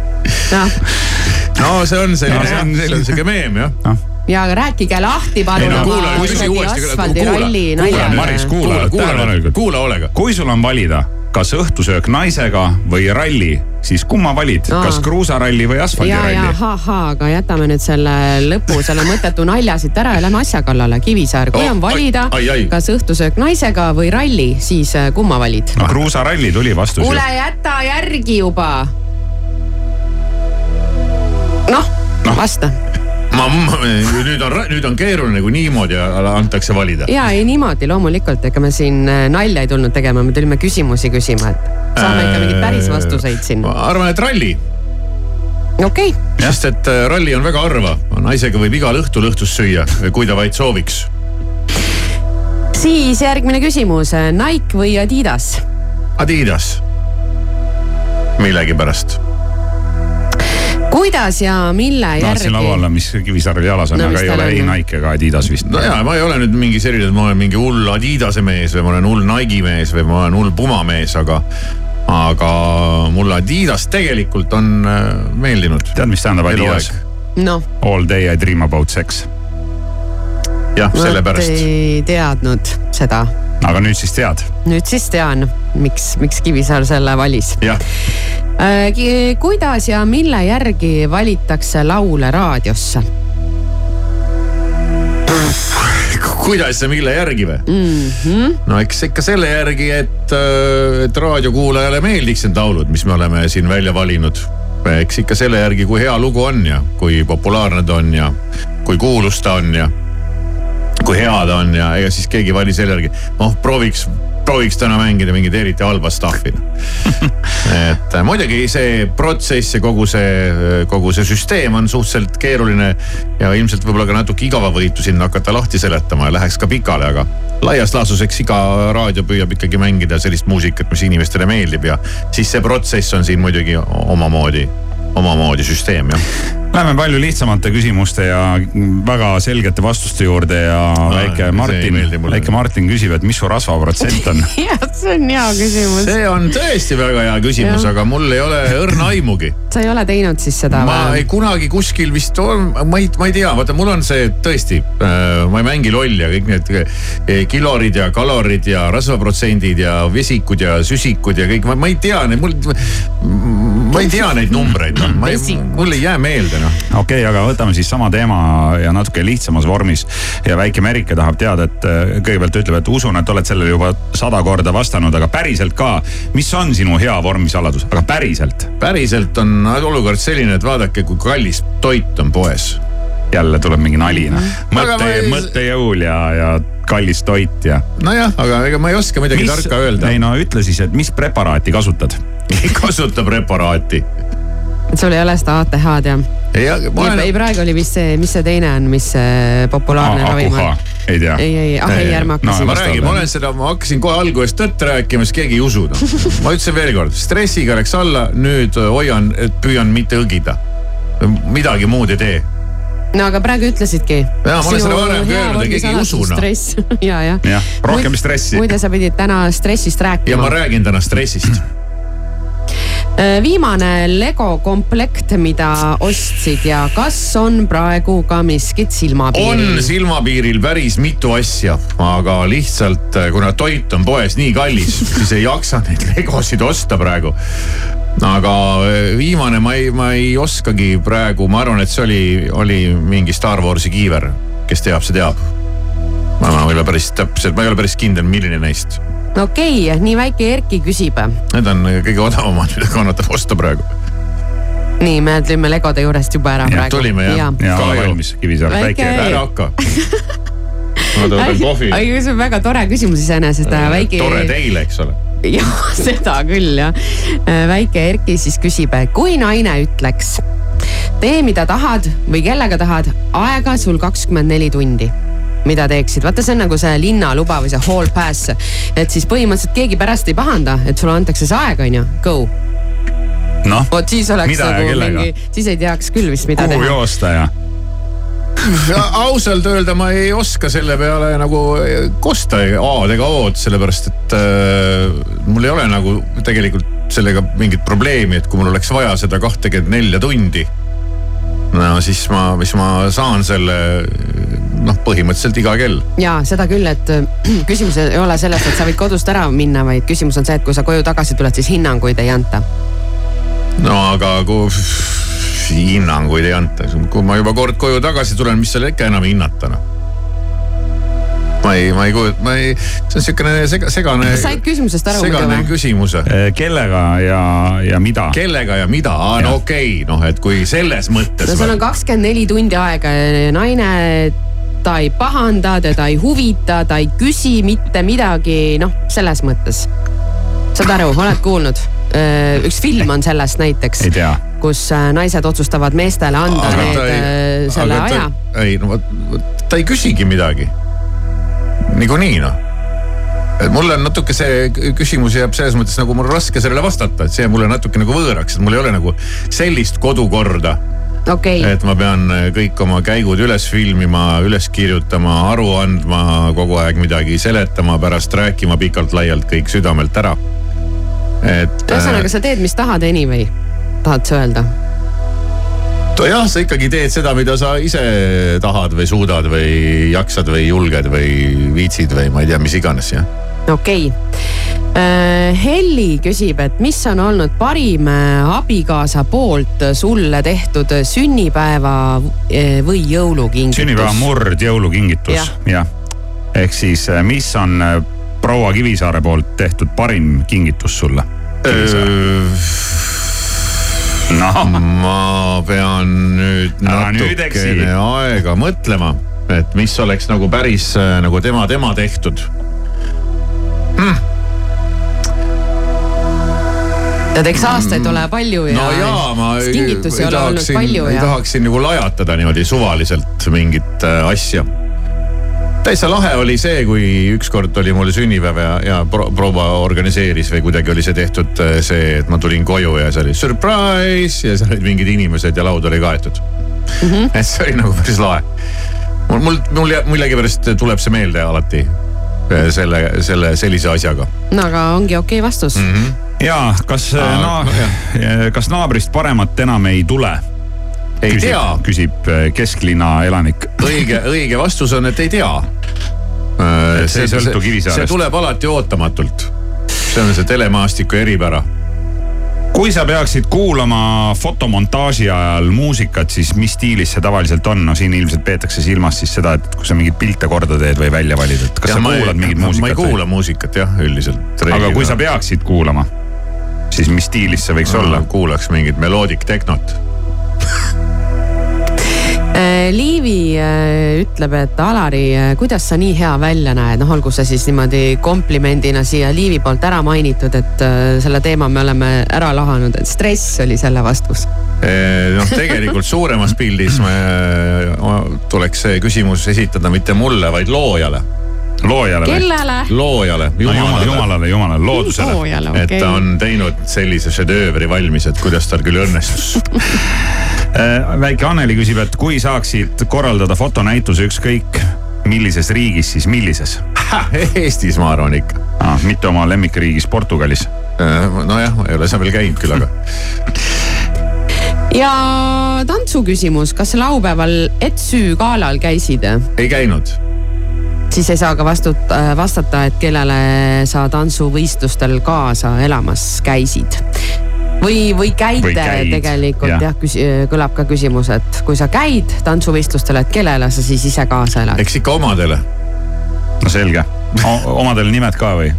D: no see on selline
E: No see on,
D: see on siuke meem jah.
F: ja aga rääkige lahti palun
D: no kuula,
F: oma
D: küsi
F: kuradi
D: uuesti, kuula,
F: asfaldiralli
D: kuula,
F: nalja.
E: Maris, kuula,
D: kuula, kuula,
E: tähelepanelikult.
D: kuula hoolega.
E: kui sul on valida, kas õhtusöök naisega või ralli, siis kumma valid, kas kruusaralli või
F: ja, ja
E: asfaldiralli?
F: ahhaa, aga jätame nüüd selle lõpu, selle mõttetu nalja siit ära ja lähme asja kallale. Kivisaar, kui
D: Oh,
F: on valida kas õhtusöök naisega või ralli, siis äh, kumma valid?
E: no kruusaralli tuli vastus
F: kuule, jäta järgi juba. noh no., vasta.
D: ma, nüüd on, nüüd on keeruline, kui niimoodi antakse valida.
F: ja ei niimoodi loomulikult, ega me siin äh, nalja ei tulnud tegema, me tulime küsimusi küsima, et saame ikka mingeid päris vastuseid siin.
D: ma arvan, et ralli,
F: okei okay.,
D: sest et äh, ralli on väga harva, naisega võib igal õhtul õhtust süüa, kui ta vaid sooviks.
F: siis järgmine küsimus, Nike või Adidas?
D: Adidas, millegipärast.
F: Kuidas ja mille
E: tahtsin
F: järgi?
E: lauale, mis Kivisaarel jalas on
F: No
E: aga ei ole ei? Nike ega Adidas vist.
D: no ja ma ei ole nüüd mingi selline, et ma olen mingi hull Adidase mees või ma olen hull Nike'i mees või ma olen hull Puma mees, aga, aga mulle Adidas tegelikult on äh, meeldinud.
E: tead, mis tähendab Adidas?
F: noh,
E: All day I dream about sex.
D: jah, sellepärast.
F: ei teadnud seda.
E: aga nüüd siis tead.
F: nüüd siis tean, miks, miks Kivisaar selle valis.
D: jah,
F: kuidas ja mille järgi valitakse laule raadiosse
D: kuidas ja mille järgi või?
F: mm? -hmm.
D: no eks ikka selle järgi, et, et raadiokuulajale meeldiks need laulud, mis me oleme siin välja valinud. eks ikka selle järgi, kui hea lugu on ja kui populaarne ta on ja kui kuulus ta on ja kui hea ta on ja ega siis keegi ei vali selle järgi, noh prooviks, prooviks täna mängida mingit eriti halba stuff'i. et äh, muidugi see protsess ja kogu see, kogu see süsteem on suhteliselt keeruline ja ilmselt võib-olla ka natuke igavavõitu sinna hakata lahti seletama ja läheks ka pikale, aga laias laastus, eks iga raadio püüab ikkagi mängida sellist muusikat, mis inimestele meeldib ja siis see protsess on siin muidugi omamoodi, omamoodi süsteem jah.
E: Lähme palju lihtsamate küsimuste ja väga selgete vastuste juurde ja väike Martin, väike Martin küsib, et mis su rasvaprotsent on?
F: Jah, see on hea küsimus.
D: see on tõesti väga hea küsimus, aga mul ei ole õrna aimugi.
F: sa ei ole teinud siis seda
D: ma ei kunagi kuskil vist on, ma ei, ma ei tea, vaata, mul on see tõesti, ma ei mängi lolli ja kõik need eh, kilorid ja kalorid ja rasvaprotsendid ja vesikud ja süsikud ja kõik, ma ei tea neid, mul, ma ei tea neid numbreid, noh, ma mul ei jää meelde, noh.
E: okei okay,, aga võtame siis sama teema ja natuke lihtsamas vormis. ja väike Merike tahab teada, et äh, kõigepealt ütleb, et usun, et oled sellele juba sada korda vastanud, aga päriselt ka, mis on sinu hea vormisaladus, aga päriselt?
D: päriselt on olukord selline, et vaadake, kui kallis toit on poes.
E: jälle tuleb mingi nali, noh.
D: Aga
E: mõtte
D: ei-,
E: mõttejõul ja, ja kallis toit ja.
D: nojah, aga ega ma ei oska midagi
E: Mis-
D: tarka öelda.
E: ei no ütle siis, et mis preparaati kasutad?
D: ei kasuta preparaati.
F: sul ei ole seda ATH-d jah?
D: ei, olen
F: ei, praegu oli vist see, mis see teine on, mis see populaarne ravim on?
E: ei tea.
F: ei, ei, ah ei, ärme hakka
D: no,. ma räägin, ma olen seda, ma hakkasin kohe alguses tõtt rääkima, siis keegi ei usu noh. ma ütlesin veel kord, stressiga läks alla, nüüd hoian, püüan mitte õgida. midagi muud ei tee.
F: no aga praegu ütlesidki.
D: Jaa, ma olen seda varem ka öelnud ja keegi ei usu, noh.
F: stress ja, jah.
E: jah, rohkem stressi.
F: muide, sa pidid täna stressist
D: ja
F: rääkima
D: ma. räägin täna stressist.
F: Viimane Lego komplekt, mida ostsid ja kas on praegu ka miskit
D: on
F: silmapiiril?
D: silmapiiril päris mitu asja, aga lihtsalt äh, kuna toit on poes nii kallis, siis ei jaksa neid legosid osta praegu. aga äh, viimane ma ei, ma ei oskagi praegu, ma arvan, et see oli, oli mingi Star Warsi kiiver, kes teab, see teab. ma ma ei ole päris täpselt, ma ei ole päris kindel, milline neist.
F: Okei okay,, nii väike Erki küsib.
D: Need on kõige odavamad, mida kannatab osta praegu.
F: nii, me tulime Legode juurest juba ära praegu.
D: tulime jah,
E: ja
D: Ka
E: ole
D: ju.
E: valmis, Kivisaar,
F: Väike-
E: väike.
D: ära hakka. ma tõmban kohvi.
F: aga see on väga tore küsimus iseenesest, väike.
D: tore teile, eks ole.
F: jah, seda küll jah. väike Erki siis küsib, kui naine ütleks, tee mida tahad või kellega tahad, aega sul kakskümmend neli tundi mida teeksid, vaata, see on nagu see linnaluba või see hall pass, et siis põhimõtteliselt keegi pärast ei pahanda, et sulle antakse see aeg, onju, go.
E: noh,
F: vot siis oleks
E: Mida ja
F: nagu
E: kellega?
F: mingi, siis ei teaks küll vist, mida
E: kuhu
F: teha.
E: joosta ja?
D: ausalt öelda ma ei oska selle peale nagu kosta A-d ega O-d, sellepärast et äh, mul ei ole nagu tegelikult sellega mingit probleemi, et kui mul oleks vaja seda kahtekümmet nelja tundi. no siis ma, siis ma saan selle noh, põhimõtteliselt iga kell.
F: ja seda küll, et äh, küsimus ei ole selles, et sa võid kodust ära minna, vaid küsimus on see, et kui sa koju tagasi tuled, siis hinnanguid ei anta.
D: no aga kui hinnanguid ei anta, kui ma juba kord koju tagasi tulen, mis seal ikka enam hinnata noh. ma ei, ma ei kujuta, ma ei, see on siukene sega, segane.
F: said küsimusest aru muidu
D: segane
F: või?
D: küsimus.
E: kellega ja, ja mida?
D: kellega ja mida, no okei okay,, noh, et kui selles mõttes
F: no sul on kakskümmend neli tundi aega, naine, ta ei pahanda, teda ei huvita, ta ei küsi mitte midagi, noh, selles mõttes. saad aru, oled kuulnud? üks film on sellest näiteks kus äh, naised otsustavad meestele anda
D: Aga
F: need
D: ei-
F: äh, selle aja.
D: ei no vot, ta ei küsigi midagi. niikuinii noh. et mulle on natuke see küsimus jääb selles mõttes nagu mul raske sellele vastata, et see mulle natuke nagu võõraks, et mul ei ole nagu sellist kodukorda,
F: okei,
D: et ma pean äh, kõik oma käigud üles filmima, üles kirjutama, aru andma, kogu aeg midagi seletama, pärast rääkima pikalt-laialt kõik südamelt ära. et.
F: ühesõnaga sa teed, mis tahad anyway, tahad sa öelda?
D: jah, sa ikkagi teed seda, mida sa ise tahad või suudad või jaksad või julged või viitsid või ma ei tea, mis iganes jah.
F: Okei okay.. Helli küsib, et mis on olnud parim äh, abikaasa poolt sulle tehtud sünnipäeva äh, või jõulukingitus?
E: sünnipäeva murd jõulukingitus
F: Jah.,
E: jah. ehk siis, mis on äh, proua Kivisaare poolt tehtud parim kingitus sulle? noh,
D: ma pean nüüd natukene aega mõtlema, et mis oleks nagu päris äh, nagu tema, tema tehtud hm..
F: tead, eks aastaid ole palju ja
D: no jaa, ma
F: kingitusi ei ole olnud
D: tahaksin-
F: palju ja
D: tahaks siin nagu lajatada niimoodi suvaliselt mingit äh, asja. täitsa lahe oli see, kui ükskord oli mul sünnipäev ja, ja pro- proua organiseeris või kuidagi oli see tehtud äh, see, et ma tulin koju ja see oli surprise ja seal olid mingid inimesed ja laud oli kaetud.
F: mm. -hmm.
D: et see oli nagu päris lahe. mul, mul, mul millegipärast tuleb see meelde alati selle, selle sellise asjaga
F: no aga ongi okei vastus mm.
D: -hmm.
E: ja kas
D: Aa,
E: na,, kas naabrist paremat enam ei tule?
D: Ei
E: küsib,
D: tea.
E: küsib kesklinna elanik.
D: õige, õige vastus on, et ei tea.
E: See ei sõltu Kivisaarest.
D: see tuleb alati ootamatult. see on see telemaastiku eripära.
E: Kui sa peaksid kuulama fotomontaaži ajal muusikat, siis mis stiilis see tavaliselt on? no siin ilmselt peetakse silmas siis seda, et kui sa mingeid pilte korda teed või välja valid, et kas
D: Ja
E: sa
D: ma ei-
E: kuulad mingit
D: ma
E: muusikat
D: ei kuula muusikat jah, üldiselt.
E: aga kui sa peaksid kuulama, siis mis stiilis see võiks olla?
D: kuulaks mingit meloodik tehnot.
F: Äh, Liivi äh, ütleb, et Alari, kuidas sa nii hea välja näed, noh, olgu see siis niimoodi komplimendina siia Liivi poolt ära mainitud, et äh, selle teema me oleme ära lahanud, et stress oli selle vastus.
D: noh, tegelikult suuremas pildis me, tuleks see küsimus esitada mitte mulle, vaid loojale.
E: loojale
F: kellele?
D: loojale, jumalale,
E: jumalale, jumalale, loodusele.
F: loojale,
D: et ta on teinud sellise šedöövri valmis, et kuidas tal küll õnnestus.
E: Äh, väike Anneli küsib, et kui saaksid korraldada fotonäituse ükskõik millises riigis, siis millises?
D: Eestis, ma arvan ikka.
E: mitte oma lemmikriigis Portugalis.
D: nojah, ma ei ole seal veel käinud küll, aga
F: ja tantsu küsimus, kas laupäeval Etsü galal käisid?
D: ei käinud.
F: siis ei saa ka vastut-, vastata, et kellele sa tantsuvõistlustel kaasa elamas käisid. või, või käite
E: Või käid,
F: tegelikult
E: jah.
F: jah, jah, kõlab ka küsimus, et kui sa käid tantsuvõistlustel, et kellele sa siis ise kaasa elad?
D: eks ikka omadele.
E: no selge, omadel nimed ka või?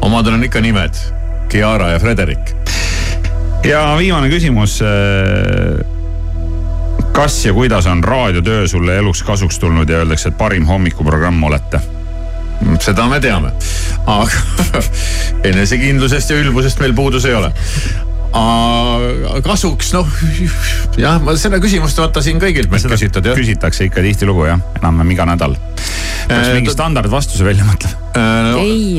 D: omadel on ikka nimed, Chiara ja Frederik.
E: ja viimane küsimus. kas ja kuidas on raadiotöö sulle eluks kasuks tulnud ja öeldakse, et parim hommikuprogramm olete?
D: seda me teame, aga enesekindlusest ja ülbusest meil puudus ei ole. Kasuks noh, jah, ma seda küsimust vaata siin kõigilt meilt küsitud jah.
E: küsitakse ikka tihtilugu jah, enam-vähem iga nädal. peaks mingi standardvastuse välja mõtlema.
D: No,
F: Ei.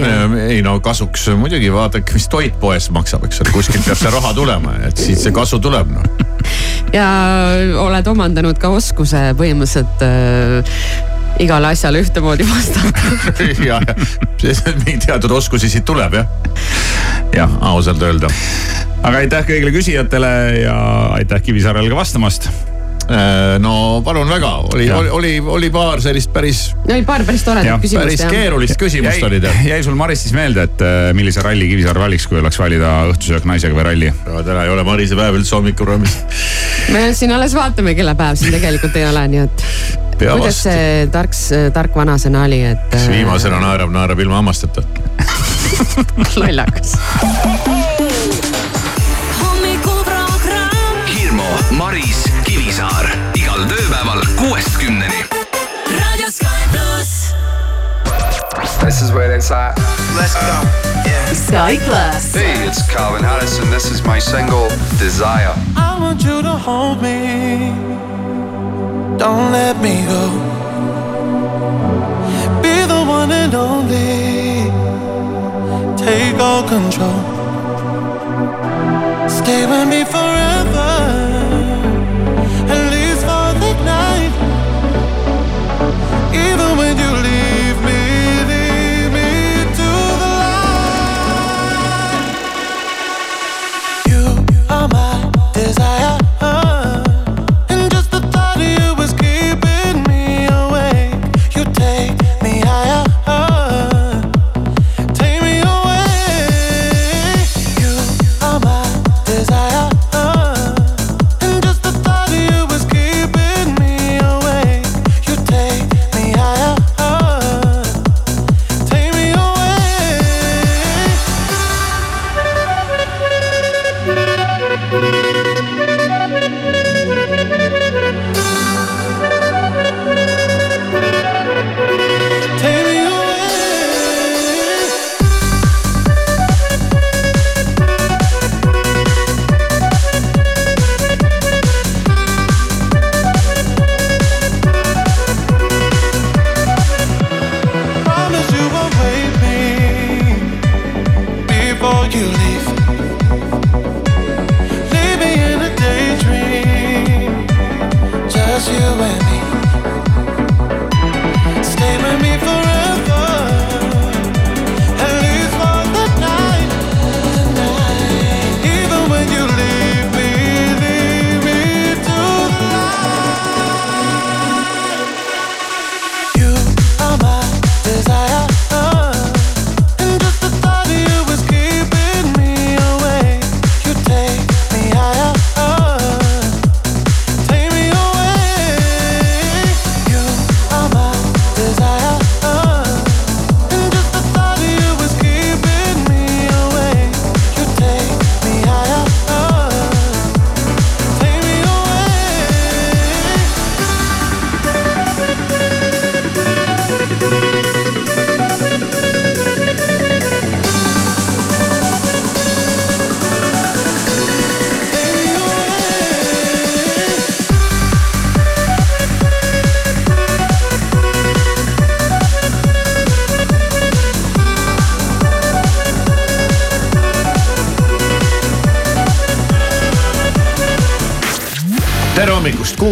D: ei no kasuks muidugi vaadake, mis toit poes maksab, eks ole, kuskilt peab see raha tulema, et siit see kasu tuleb noh.
F: ja oled omandanud ka oskuse põhimõtteliselt äh, igale asjale ühtemoodi vastata.
D: ja, ja mingi teatud oskusi siit tuleb jah.
E: jah,
D: ausalt öelda.
E: Aga aitäh kõigile küsijatele ja aitäh Kivisaarele ka vastamast.
D: no palun väga, oli, oli, oli, oli paar sellist päris,
F: oli paar päris toredat küsimust
D: päris
F: jah.
D: keerulist küsimust oli teil.
E: jäi sul Maristis meelde, et äh, millise ralli Kivisaar valiks, kui oleks valida õhtusöök naisega või ralli?
D: täna ei ole Marise päev üldse hommikuprogrammis.
F: me siin alles vaatame, kelle päev siin tegelikult ei ole, nii et. Kuidas
D: vastu.
F: see tark, tark vanasõna oli, et.
D: kes viimasena naerab, naerab ilma hammasteta.
F: lollakas.
M: This is where it's at. Let's go. Yeah.
G: Sky Plus.
M: Hey, it's Calvin Harris, and this is my single Desire.
K: I want you to hold me. Don't let me go. Be the one and only. Take all control. Stay with me forever. At least for the night. Even when you leave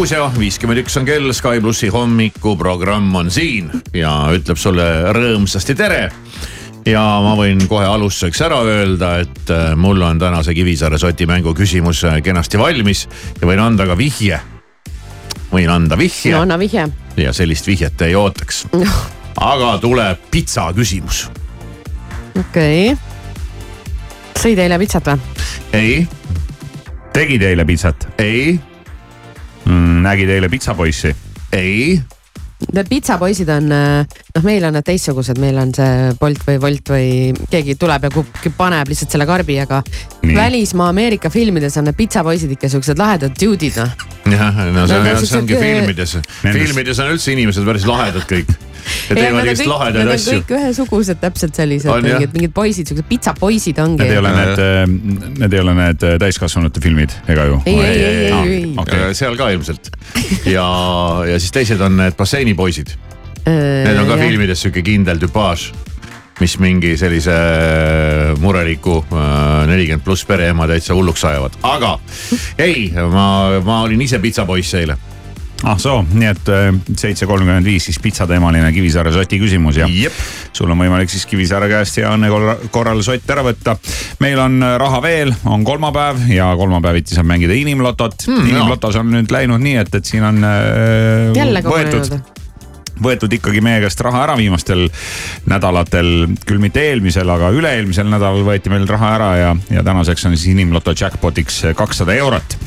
D: kuus ja viiskümmend üks on kell, Sky plussi hommikuprogramm on siin ja ütleb sulle rõõmsasti tere. ja ma võin kohe alustuseks ära öelda, et äh, mul on tänase Kivisaare soti mängu küsimus äh, kenasti valmis ja võin anda ka vihje. võin anda vihje.
F: no anna vihje.
D: ja sellist vihjet ei ootaks. aga tuleb pitsa küsimus.
F: okei okay.. sõid eile pitsat või?
D: ei.
E: tegid eile pitsat?
D: ei.
E: Nägid eile pitsapoissi?
D: ei.
F: Need pitsapoisid on, noh, meil on need teistsugused, meil on see Bolt või Wolt või keegi tuleb ja kup- paneb lihtsalt selle karbi, aga Nii. välismaa Ameerika filmides on need pitsapoisid ikka siuksed lahedad dude'id noh.
D: Jah, no see, no, see ongi filmides, filmides on üldse inimesed päris lahedad kõik ja teevad just lahedaid asju.
F: kõik ühesugused täpselt sellised on, mingid, mingid poisid, siuksed pitsapoisid ongi.
E: Need ei ole need, äh, need ei ole need äh, täiskasvanute filmid ega ju?
F: ei, ei, ei, ei, ei.
D: Okay. seal ka ilmselt ja, ja siis teised on need basseinipoisid. Need on ka filmides sihuke kindel tüpaaž mis mingi sellise äh, mureliku nelikümmend pluss pereema täitsa hulluks ajavad, aga ei, ma, ma olin ise pitsapoiss eile
E: ah soo, nii et äh, seitse kolmkümmend viis siis pitsateemaline Kivisaare soti küsimus ja
D: Jep.
E: sul on võimalik siis Kivisaare käest hea õnne korral sott ära võtta. meil on äh, raha veel, on kolmapäev ja kolmapäeviti saab mängida inimlotot hmm,. inimlotos on nüüd läinud nii, et, et siin on äh,
F: jälle kogunenud
E: võetud ikkagi meie käest raha ära viimastel nädalatel, küll mitte eelmisel, aga üle-eelmisel nädalal võeti meil raha ära ja, ja tänaseks on siis inimloto jackpot'iks kakssada eurot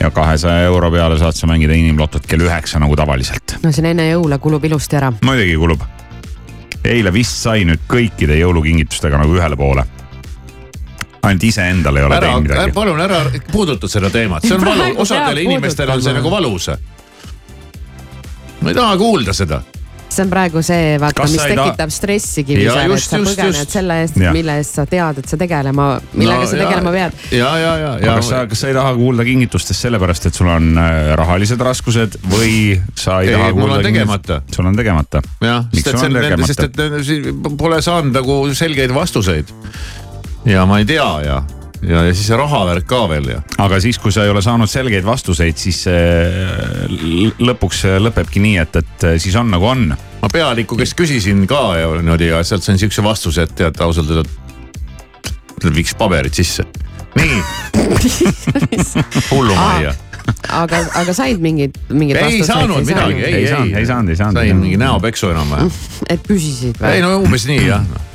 E: ja kahesaja euro peale saad sa mängida inimlotot kell üheksa nagu tavaliselt.
F: no see on enne jõule, kulub ilusti ära.
E: muidugi kulub. eile vist sai nüüd kõikide jõulukingitustega nagu ühele poole ainult iseendale ei ole
D: ära,
E: teinud midagi.
D: palun ära puuduta seda teemat, see on valu, osadele inimestele on see nagu valus. Ma ei taha kuulda seda
F: see on praegu see, vaata, mis tekitab ta... stressi Kivisäär, et sa põgened selle eest, mille eest sa tead, et sa tegelema, millega no, sa tegelema pead.
D: ja, ja, ja, ja.
E: kas sa, kas sa ei taha kuulda kingitustest sellepärast, et sul on äh, rahalised raskused või sa ei, ei taha kuulda?
D: tegemata.
E: sul on tegemata.
D: jah, sest et see, sest et pole saanud nagu selgeid vastuseid. ja ma ei tea ja ja, ja siis see rahavärk ka veel ja.
E: aga siis, kui sa ei ole saanud selgeid vastuseid, siis lõpuks lõpebki nii, et, et siis on nagu on.
D: ma pealiku käest küsisin ka ja niimoodi ja sealt sain siukse vastuse, et tead ausalt öelda, viiks paberid sisse. nii hullumajja
F: aga, aga said mingid, mingid
D: ei
F: vastuseid?
D: saanud midagi, ei, ei,
E: ei, ei saanud, ei saanud.
D: sain mingi näopeksu enam-vähem.
F: et püsisid või?
D: ei no umbes nii jah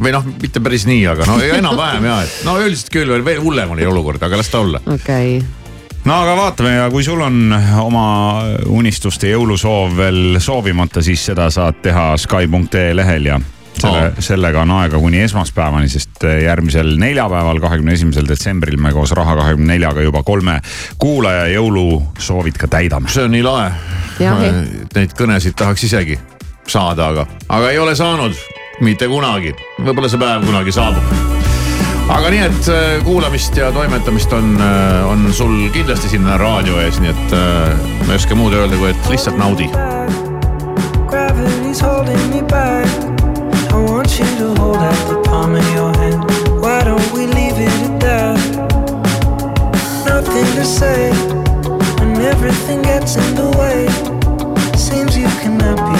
D: või noh, mitte päris nii, aga no enam-vähem ja, et no üldiselt küll veel, veel hullem oli olukord, aga las ta olla.
F: okei okay.
E: no aga vaatame ja kui sul on oma unistuste jõulusoov veel soovimata, siis seda saad teha Sky.ee lehel ja selle oh., sellega on aega kuni esmaspäevani, sest järgmisel neljapäeval, kahekümne esimesel detsembril me koos Raha kahekümne neljaga juba kolme kuulaja jõulusoovid ka täidame.
D: see on nii lahe. Neid kõnesid tahaks isegi saada, aga, aga ei ole saanud mitte kunagi, võib-olla see päev kunagi saabub. aga nii, et äh, kuulamist ja toimetamist on, äh, on sul kindlasti siin raadio ees, nii et äh, ma ei oska muud öelda, kui et lihtsalt naudi. Gravity's holding me back. I want you to hold out the palm of your hand. Why don't we leave it at that? Nothing to say when everything gets in the way. Seems you cannot be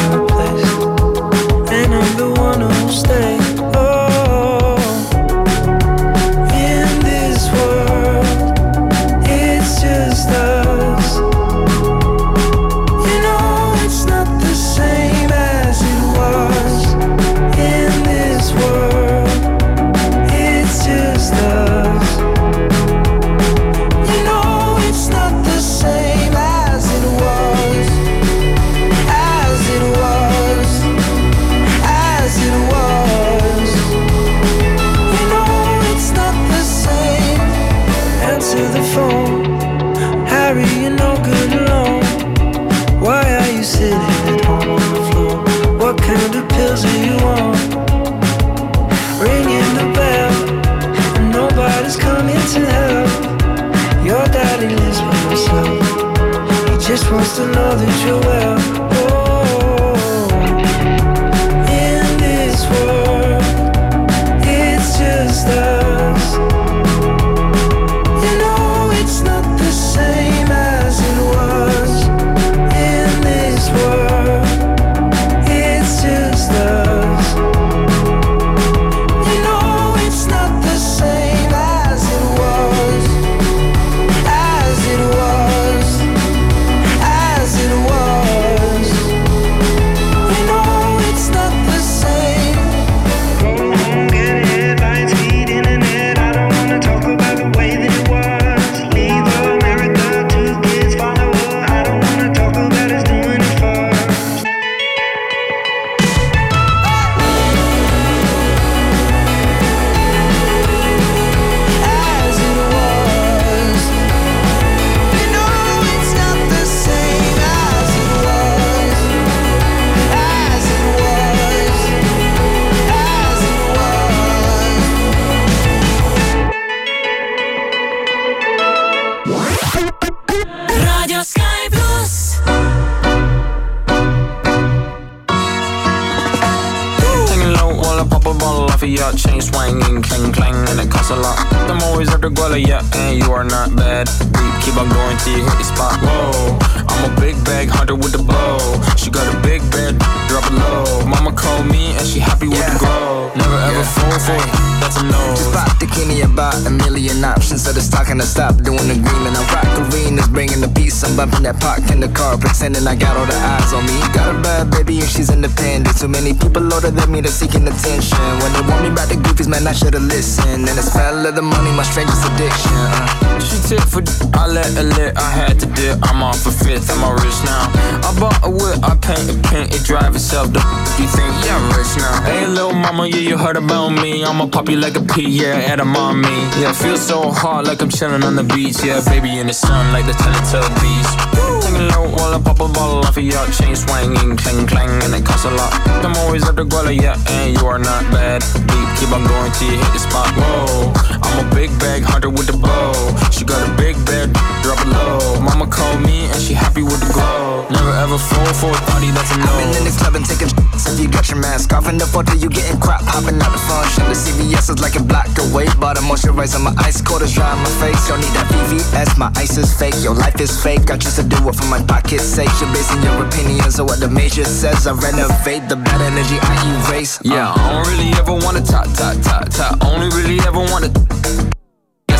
D: swanging, clang clang, and it costs a lot. I'm always at the
N: Guala, yeah, and you are not bad. Beat, keep on going till you hit the spot. Whoa, I'm a big bag hunter with the bow. She got a big bed, drop it low. Mama called me and she happy with yeah. the glow. Never yeah. ever fall for it, that's a no.
O: Just bought the kidney about a million options. So it's stock to stop doing the green and I rock arenas, bringing the peace. I'm bumping that park in the car, pretending I got all the eyes on me. Got a bad baby and she's independent. Too many people older than me to seeking attention. When they want me back the group goofies, man, I should've listened. And it's smell of the money, my strangest addiction. Uh.
N: She tip for d- I let her lit, I had to dip. I'm off a fifth, I'm all rich now. I bought a whip, I paint a paint, it drive itself. The you think, yeah, I'm rich now. Hey, little mama, yeah, you heard about me. I'ma pop you like a pea, yeah, at a mommy. Yeah, feel so hard like I'm chilling on the beach. Yeah, baby in the sun like the Teletubbies. Taking low while I pop a bottle off of your chain swinging, clang clang, and it costs a lot. I'm always at the guala, yeah, and you are not bad. Beat, keep on going till you hit the spot. Whoa, I'm a big bag hunter with the bow. She got a big bed, drop it low. Mama called me and she happy with the glow. Never ever fall for a party that's a no.
O: I've been in the club and taking. If you got your mask off in the photo, you getting crap hopping out the function. The CVS is like a block away, but I'm moisturizing my ice cold is dry on my face. Don't need that VVS, my ice is fake. Your life is fake. I choose to do it for my pocket's sake. You're basing your opinions on what the major says. I renovate the bad energy I erase. Uh.
N: Yeah, I don't really ever wanna top, top, top, top. Only really ever wanna.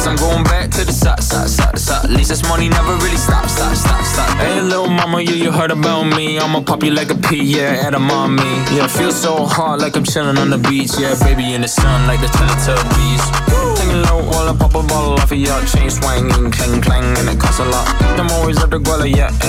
N: Guess I'm going back to the side, side, side, side. At least this money never really stop, stop, stop, stop. Hey, little mama, yeah, you heard about me. I'ma pop you like a pea, yeah, at a mommy. Yeah, feel so hot like I'm chilling on the beach. Yeah, baby in the sun like the Teletubbies. Taking low while I pop a bottle off of your chain swinging, clang clang, and it costs a lot. I'm always at the guala, yeah,